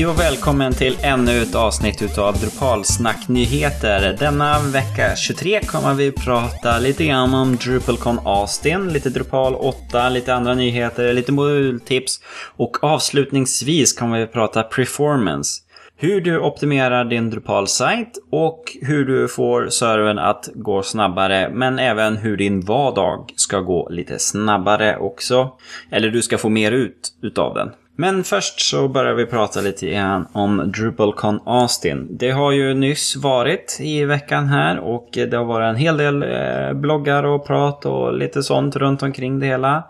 Hej och välkommen till ännu ett avsnitt utav Drupalsnack-nyheter. Denna vecka 23 kommer vi prata lite grann om DrupalCon Austin, lite Drupal 8, lite andra nyheter, lite modultips och avslutningsvis kommer vi prata performance. Hur du optimerar din Drupal-sajt och hur du får servern att gå snabbare, men även hur din vardag ska gå lite snabbare också. Eller du ska få mer ut utav den. Men först så börjar vi prata lite grann om DrupalCon Austin. Det har ju nyss varit i veckan här och det har varit en hel del eh, bloggar och prat och lite sånt runt omkring det hela.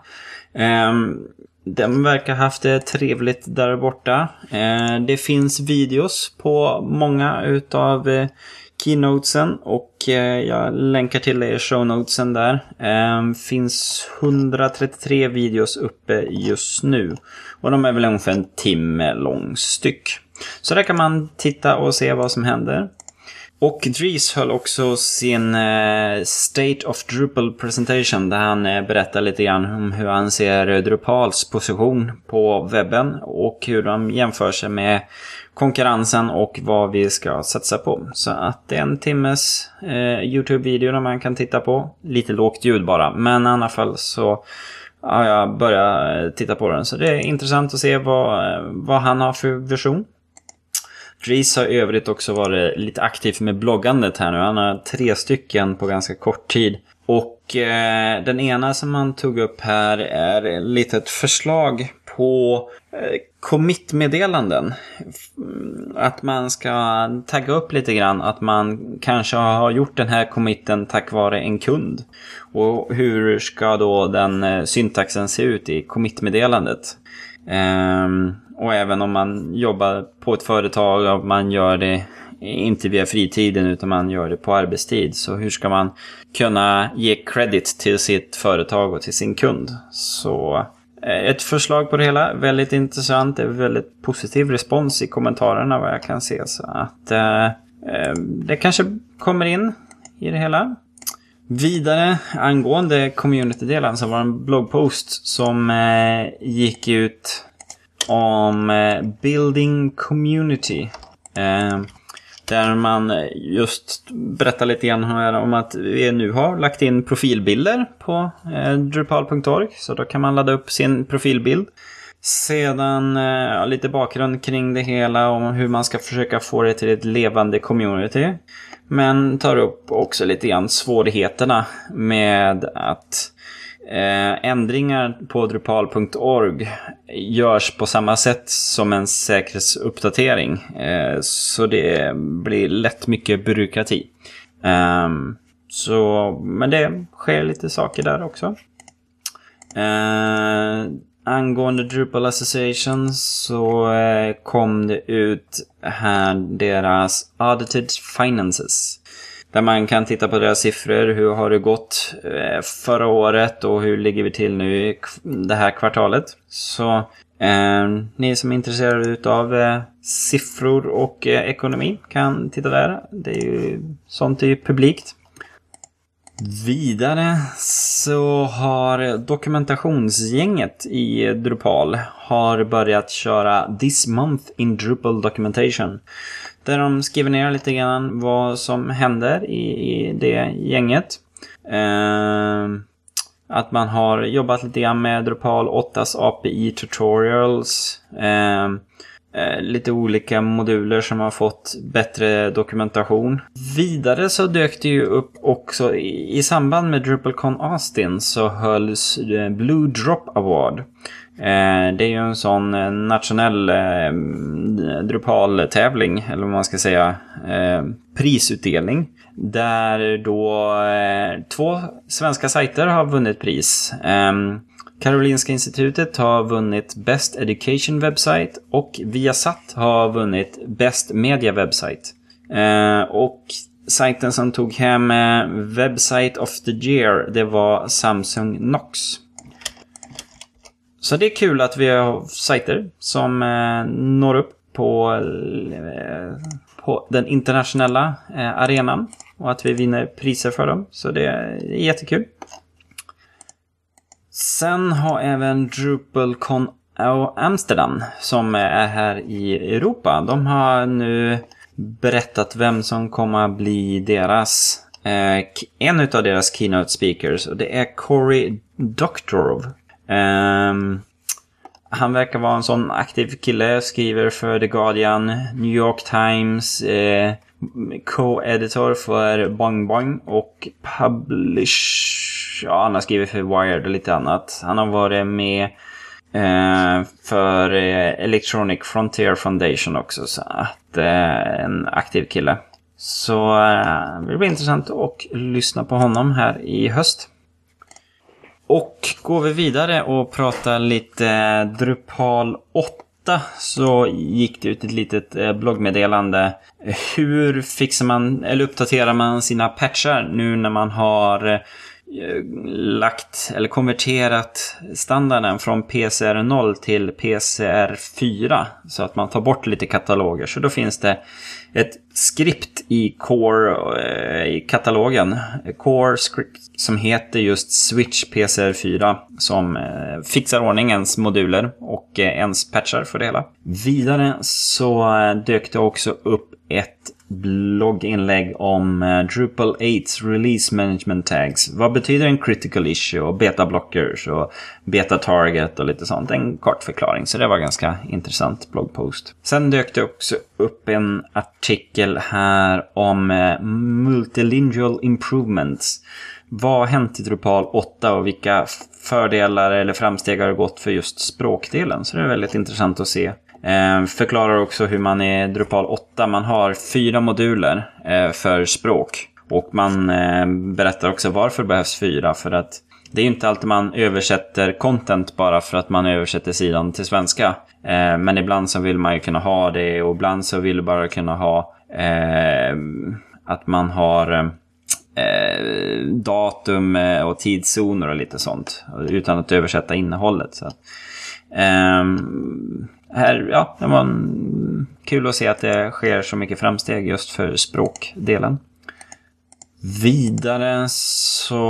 Ehm, de verkar haft det trevligt där borta. Ehm, det finns videos på många utav eh, keynotesen och eh, jag länkar till det i shownotesen där. Det finns 133 videos uppe just nu. Och de är väl ungefär en timme lång styck. Så där kan man titta och se vad som händer. Och Dries höll också sin eh, State of Drupal presentation där han eh, berättar lite grann om hur han ser Drupals position på webben och hur de jämför sig med konkurrensen och vad vi ska satsa på. Så att det är en timmes eh, YouTube-video där man kan titta på. Lite lågt ljud bara, men i alla fall så har jag börjat eh, titta på den. Så det är intressant att se vad, eh, vad han har för version. Dries har i övrigt också varit lite aktiv med bloggandet här nu. Han har tre stycken på ganska kort tid. Och eh, den ena som han tog upp här är lite ett förslag på eh, commit-meddelanden. Mm, att man ska tagga upp lite grann att man kanske har gjort den här committen tack vare en kund. Och hur ska då den eh, syntaxen se ut i commit-meddelandet? Ehm, och även om man jobbar på ett företag och man gör det inte via fritiden utan man gör det på arbetstid. Så hur ska man kunna ge credit till sitt företag och till sin kund? Så Eh, ett förslag på det hela, väldigt intressant, det är väldigt positiv respons i kommentarerna vad jag kan se. Så att eh, eh, det kanske kommer in i det hela. Vidare angående community-delen så var det en bloggpost som eh, gick ut om eh, Building Community. Eh, där man eh, just berättar lite grann om att vi nu har lagt in profilbilder på eh, Drupal.org. Så då kan man ladda upp sin profilbild. Sedan eh, lite bakgrund kring det hela om hur man ska försöka få det till ett levande community. Men tar upp också lite grann svårigheterna med att Eh, ändringar på Drupal.org görs på samma sätt som en säkerhetsuppdatering. Eh, så det blir lätt mycket byråkrati. Eh, så, men det sker lite saker där också. Eh, angående Drupal Association så eh, kom det ut här deras Audited Finances. Där man kan titta på deras siffror. Hur har det gått eh, förra året och hur ligger vi till nu i det här kvartalet. Så eh, ni som är intresserade av eh, siffror och eh, ekonomi kan titta där. Det är ju sånt är ju publikt. Vidare så har dokumentationsgänget i Drupal har börjat köra This Month in Drupal Documentation. Där de skriver ner lite grann vad som händer i, i det gänget. Eh, att man har jobbat lite grann med Drupal 8s API tutorials. Eh, eh, lite olika moduler som har fått bättre dokumentation. Vidare så dök det ju upp också i, i samband med DrupalCon Austin så hölls eh, Blue Drop Award. Eh, det är ju en sån eh, nationell eh, Drupal-tävling, eller vad man ska säga, eh, prisutdelning. Där då eh, två svenska sajter har vunnit pris. Ehm, Karolinska institutet har vunnit Best Education Website och Viasat har vunnit Best Media Website. Ehm, och sajten som tog hem eh, Website of the Year, det var Samsung Knox. Så det är kul att vi har sajter som når upp på, eh, på den internationella eh, arenan. Och att vi vinner priser för dem. Så det är jättekul. Sen har även DrupalCon Amsterdam som är här i Europa. De har nu berättat vem som kommer att bli deras eh, en av deras keynote speakers och det är Cory Doctorow. Ehm, han verkar vara en sån aktiv kille, skriver för The Guardian, New York Times, eh, co-editor för Boing Boing och publish... Ja, han har skrivit för Wired och lite annat. Han har varit med eh, för eh, Electronic Frontier Foundation också, så att eh, en aktiv kille. Så eh, det blir intressant att lyssna på honom här i höst. Och går vi vidare och pratar lite eh, Drupal 8 så gick det ut ett litet eh, bloggmeddelande. Hur fixar man, eller uppdaterar man sina patchar nu när man har eh, Eh, lagt eller konverterat standarden från PCR 0 till PCR 4 så att man tar bort lite kataloger. Så då finns det ett skript i Core eh, i katalogen. Core script som heter just Switch PCR4 som eh, fixar ordningens moduler och ens patchar för det hela. Vidare så dök det också upp ett blogginlägg om eh, Drupal 8s release management tags. Vad betyder en critical issue och beta blockers och beta target och lite sånt. En kort förklaring. Så det var ganska intressant bloggpost. Sen dök det också upp en artikel här om uh, multilingual improvements. Vad har hänt i Drupal 8 och vilka fördelar eller framsteg har det gått för just språkdelen? Så det är väldigt intressant att se Eh, förklarar också hur man i Drupal 8, man har fyra moduler eh, för språk. Och man eh, berättar också varför det behövs fyra. För att det är inte alltid man översätter content bara för att man översätter sidan till svenska. Eh, men ibland så vill man ju kunna ha det och ibland så vill man bara kunna ha eh, att man har eh, datum eh, och tidszoner och lite sånt. Utan att översätta innehållet. Så. Ehm, här, ja, det var en, kul att se att det sker så mycket framsteg just för språkdelen. Vidare så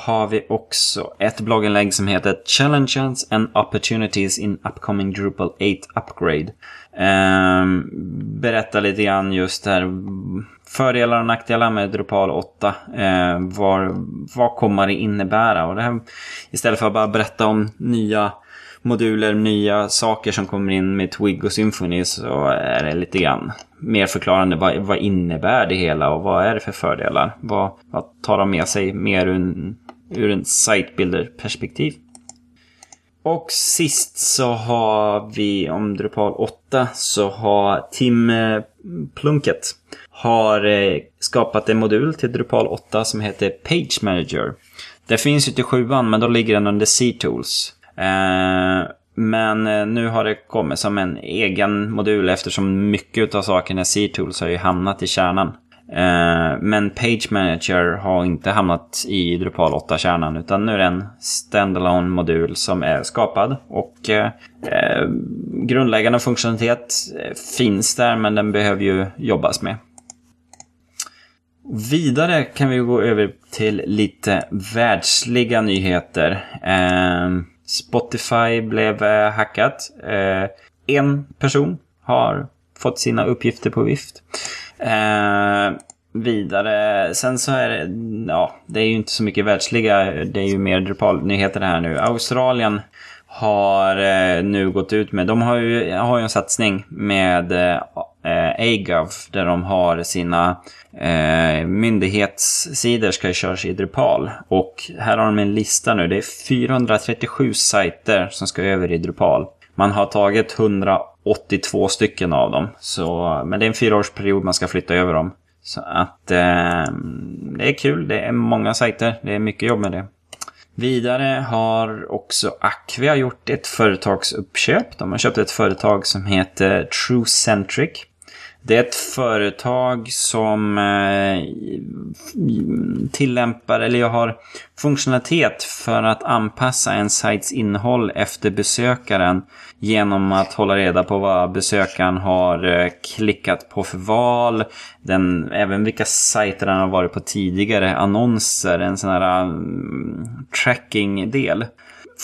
har vi också ett blogginlägg som heter Challenges and Opportunities in Upcoming Drupal 8 Upgrade. Ehm, um, berättar lite grann just här. fördelar och nackdelar med Drupal 8. Eh, vad, vad kommer det innebära? Och det här, istället för att bara berätta om nya moduler, nya saker som kommer in med Twig och Symfony så är det lite grann mer förklarande. Vad, vad innebär det hela och vad är det för fördelar? Vad, vad tar de med sig mer ur en, ur en sitebuilder-perspektiv? Och sist så har vi om Drupal 8 så har Tim eh, Plunket Plunkett har eh, skapat en modul till Drupal 8 som heter Page Manager. Det finns ju till 7 men då ligger den under C-Tools. Eh, men eh, nu har det kommit som en egen modul eftersom mycket av sakerna i C-Tools har ju hamnat i kärnan. Eh, men Page Manager har inte hamnat i Drupal 8-kärnan utan nu är det en standalone modul som är skapad. Och grundläggande funktionalitet finns där men den behöver ju jobbas med. Vidare kan vi gå över till lite världsliga nyheter. Spotify blev eh, hackat. Eh, en person har fått sina uppgifter på vift. Eh, vidare, sen så är det, ja, det är ju inte så mycket världsliga, det är ju mer Drupal-nyheter här nu. Australien har nu gått ut med, de har ju, har ju en satsning med eh, AGOV där de har sina eh, myndighetssidor ska ju köras i Drupal. Och här har de en lista nu, det är 437 sajter som ska över i Drupal. Man har tagit 182 stycken av dem, så, men det är en fyraårsperiod man ska flytta över dem. Så att eh, det är kul, det är många sajter, det är mycket jobb med det. Vidare har också Acquia gjort ett företagsuppköp. De har köpt ett företag som heter TrueCentric. Det är ett företag som eh, tillämpar, eller jag har funktionalitet för att anpassa en sajts innehåll efter besökaren genom att hålla reda på vad besökaren har eh, klickat på för val, den, även vilka sajter han har varit på tidigare, annonser, en sån här um, tracking-del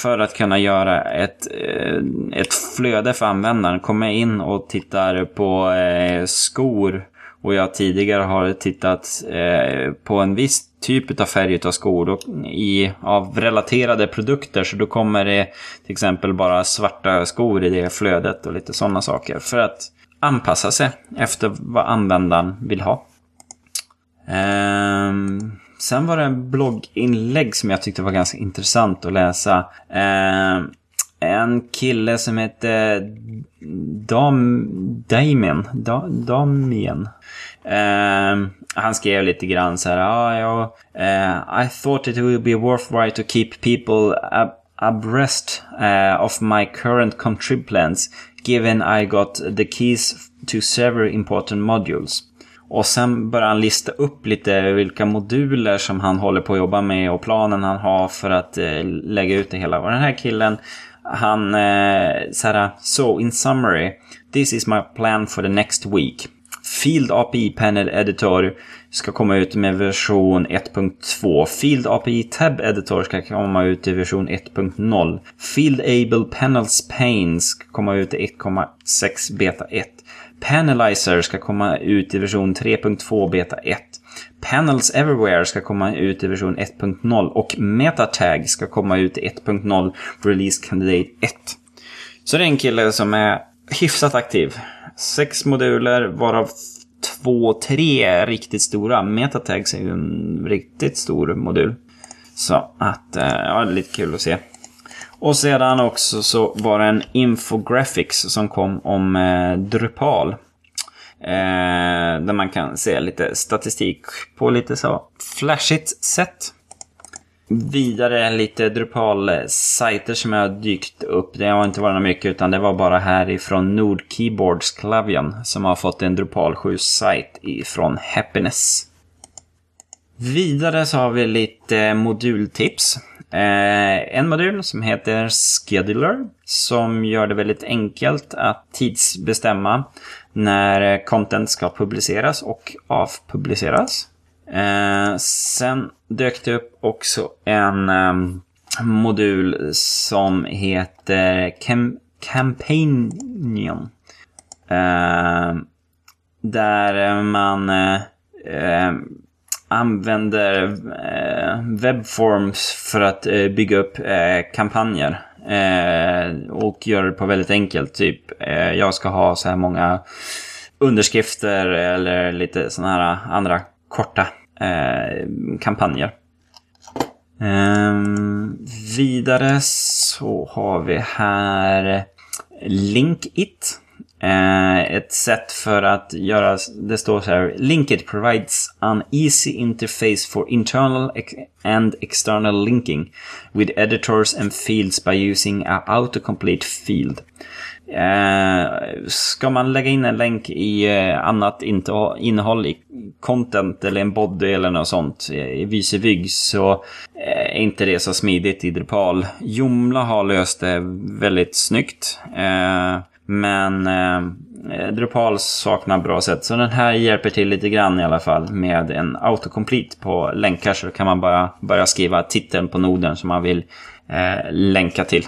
för att kunna göra ett, eh, ett flöde för användaren. Kommer jag in och tittar på eh, skor och jag tidigare har tittat eh, på en viss typ av färg av skor och i, av relaterade produkter så då kommer det till exempel bara svarta skor i det flödet och lite sådana saker för att anpassa sig efter vad användaren vill ha. Um, sen var det en blogginlägg som jag tyckte var ganska intressant att läsa. Eh, en kille som hette Dam, Damien. Da, Damien. Eh, han skrev lite grann så här. Ah, ja, eh, I thought it would be worthwhile to keep people ab abreast uh, of my current contrib plans given I got the keys to several important modules. Och sen börjar han lista upp lite vilka moduler som han håller på att jobba med och planen han har för att eh, lägga ut det hela. Och den här killen, han eh, såhär, so in summary, this is my plan for the next week. Field API Panel Editor ska komma ut med version 1.2. Field API Tab Editor ska komma ut i version 1.0. Field Able Panels Pane ska komma ut i 1.6 Beta 1. Panelizer ska komma ut i version 3.2 Beta 1. Panels Everywhere ska komma ut i version 1.0 och Metatag ska komma ut i 1.0 Release Candidate 1. Så det är en kille som är hyfsat aktiv. Sex moduler varav två, tre riktigt stora. Metatags är ju en riktigt stor modul. Så att, eh, ja, det är lite kul att se. Och sedan också så var det en infographics som kom om eh, Drupal. Eh, där man kan se lite statistik på lite så flashigt sätt. Vidare lite Drupal-sajter som jag har dykt upp. Det har inte varit mycket utan det var bara härifrån Nord Keyboards Klavian som har fått en Drupal 7-sajt ifrån Happiness. Vidare så har vi lite modultips. Eh, en modul som heter Scheduler som gör det väldigt enkelt att tidsbestämma när content ska publiceras och avpubliceras. Eh, sen dök det upp också en um, modul som heter Cam Campaignion. Eh, där man eh, ehm, använder eh, webforms för att eh, bygga upp eh, kampanjer. Eh, och gör det på väldigt enkelt. Typ, eh, jag ska ha så här många underskrifter eller lite sådana här andra korta eh, kampanjer. Ehm, vidare så har vi här Linkit. Eh, ett sätt för att göra, det står så här, Linkit provides an easy interface for internal and external linking with editors and fields by using a autocomplete field. Eh, ska man lägga in en länk i eh, annat innehåll i content eller en body eller något sånt eh, i Visevig så är inte det så smidigt i Drupal. Jomla har löst det väldigt snyggt. Eh, men eh, Drupal saknar bra sätt. Så den här hjälper till lite grann i alla fall med en autocomplete på länkar. Så kan man bara börja skriva titeln på noden som man vill eh, länka till.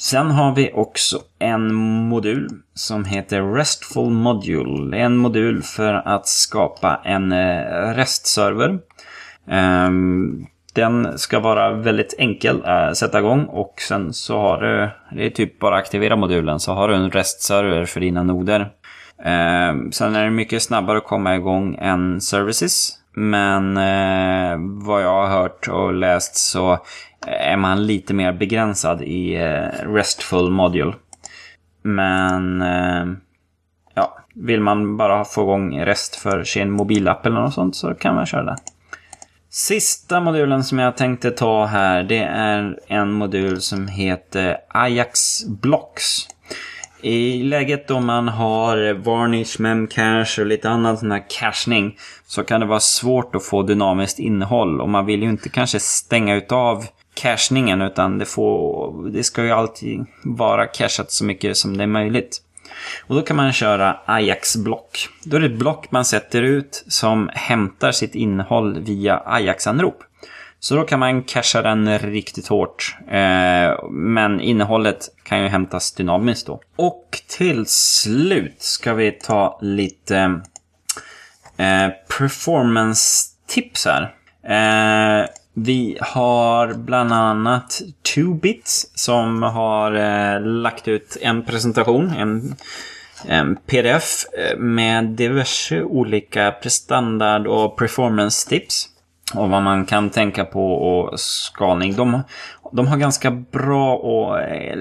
Sen har vi också en modul som heter Restful Module. En modul för att skapa en eh, restserver. Ehm, den ska vara väldigt enkel att sätta igång och sen så har du, det är typ bara aktivera modulen, så har du en restserver för dina noder. Eh, sen är det mycket snabbare att komma igång än services. Men eh, vad jag har hört och läst så eh, är man lite mer begränsad i eh, RESTful Module. Men eh, ja, vill man bara få igång REST för sin mobilapp eller något sånt så kan man köra det. Sista modulen som jag tänkte ta här det är en modul som heter Ajax Blocks. I läget då man har Varnish, Memcache och lite annan sån här cachning så kan det vara svårt att få dynamiskt innehåll och man vill ju inte kanske stänga utav cachningen utan det, får, det ska ju alltid vara cachat så mycket som det är möjligt. Och då kan man köra Ajax-block. Då är det ett block man sätter ut som hämtar sitt innehåll via Ajax-anrop. Så då kan man casha den riktigt hårt. Eh, men innehållet kan ju hämtas dynamiskt då. Och till slut ska vi ta lite eh, performance-tips här. Eh, vi har bland annat 2bits som har eh, lagt ut en presentation, en, en pdf eh, med diverse olika prestandard och performance tips. Och vad man kan tänka på och skalning. De, de har ganska bra och eh,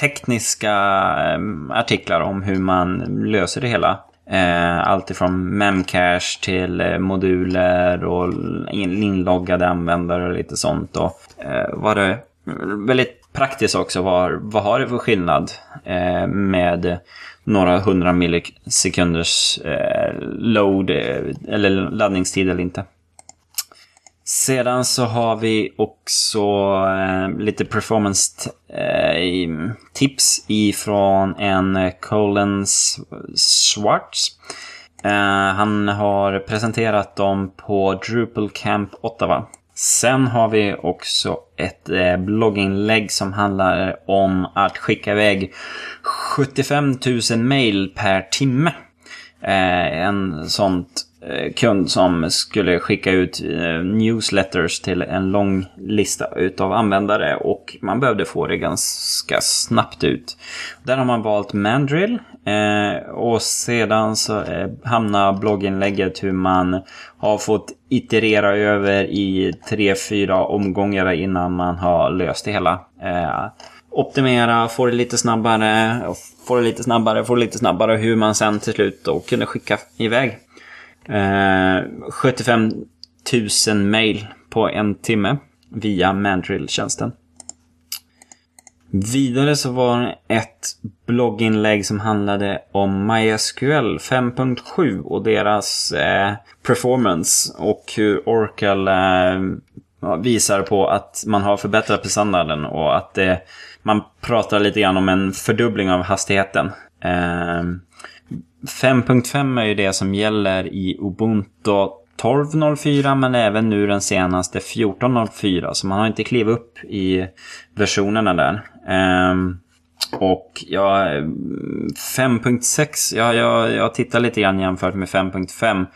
tekniska eh, artiklar om hur man löser det hela. Eh, allt ifrån memcache till eh, moduler och inloggade användare och lite sånt. Och, eh, det väldigt praktiskt också. Vad, vad har det för skillnad eh, med några hundra millisekunders eh, load eh, eller laddningstid eller inte. Sedan så har vi också eh, lite performance eh, tips ifrån en Colin Schwartz. Eh, han har presenterat dem på Drupal Camp Ottawa. Sen har vi också ett eh, blogginlägg som handlar eh, om att skicka iväg 75 000 mail per timme. Eh, en sånt Eh, kund som skulle skicka ut eh, newsletters till en lång lista utav användare och man behövde få det ganska snabbt ut. Där har man valt Mandrill eh, och sedan så eh, hamnar blogginlägget hur man har fått iterera över i tre, fyra omgångar innan man har löst det hela. Eh, optimera, få det lite snabbare, få det lite snabbare, få det lite snabbare hur man sen till slut då kunde skicka iväg Eh, 75 000 mail på en timme via Mandrill-tjänsten. Vidare så var det ett blogginlägg som handlade om MySQL 5.7 och deras eh, performance och hur Oracle eh, visar på att man har förbättrat prestandaden och att eh, man pratar lite grann om en fördubbling av hastigheten. Eh, 5.5 är ju det som gäller i Ubuntu 12.04 men även nu den senaste 14.04 så man har inte klivit upp i versionerna där. Um, och ja, 5.6, ja, jag, jag tittar lite grann jämfört med 5.5.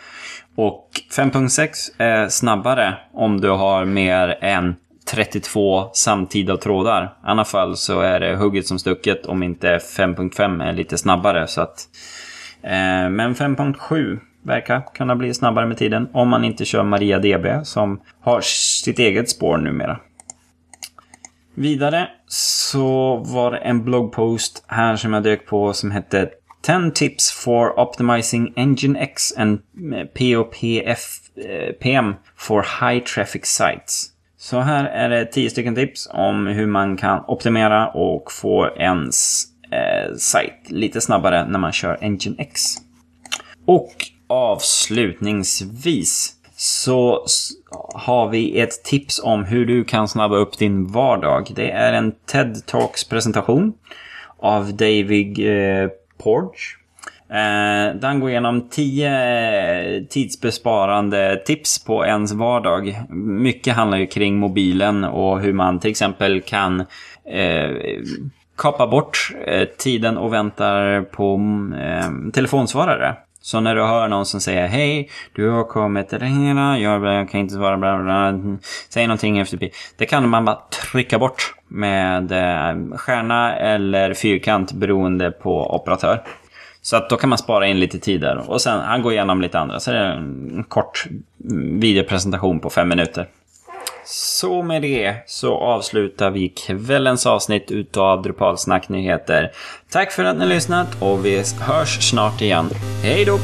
Och 5.6 är snabbare om du har mer än 32 samtida trådar. I annat fall så är det hugget som stucket om inte 5.5 är lite snabbare. Så att Eh, men 5.7 verkar kunna bli snabbare med tiden om man inte kör MariaDB som har sitt eget spår numera. Vidare så var det en bloggpost här som jag dök på som hette 10 tips for optimizing Nginx and eh, POPFPM eh, for high traffic sites. Så här är det 10 stycken tips om hur man kan optimera och få ens eh, sajt lite snabbare när man kör Nginx. Och avslutningsvis så har vi ett tips om hur du kan snabba upp din vardag. Det är en TED Talks presentation av David eh, Porge. Eh, den går igenom 10 eh, tidsbesparande tips på ens vardag. Mycket handlar ju kring mobilen och hur man till exempel kan eh, bort eh, tiden och väntar på mm, eh, telefonsvarare. Så när du hör någon som säger hej, du har kommit jag kan inte svara, bla bla, säg någonting efter Det kan man bara trycka bort med eh, stjärna eller fyrkant beroende på operatör. Så att då kan man spara in lite tid där. Och sen, han går igenom lite andra. Så det är en kort videopresentation på fem minuter. Så med det så avslutar vi kvällens avsnitt utav Drupalsnack Nyheter. Tack för att ni har lyssnat och vi hörs snart igen. Hej då!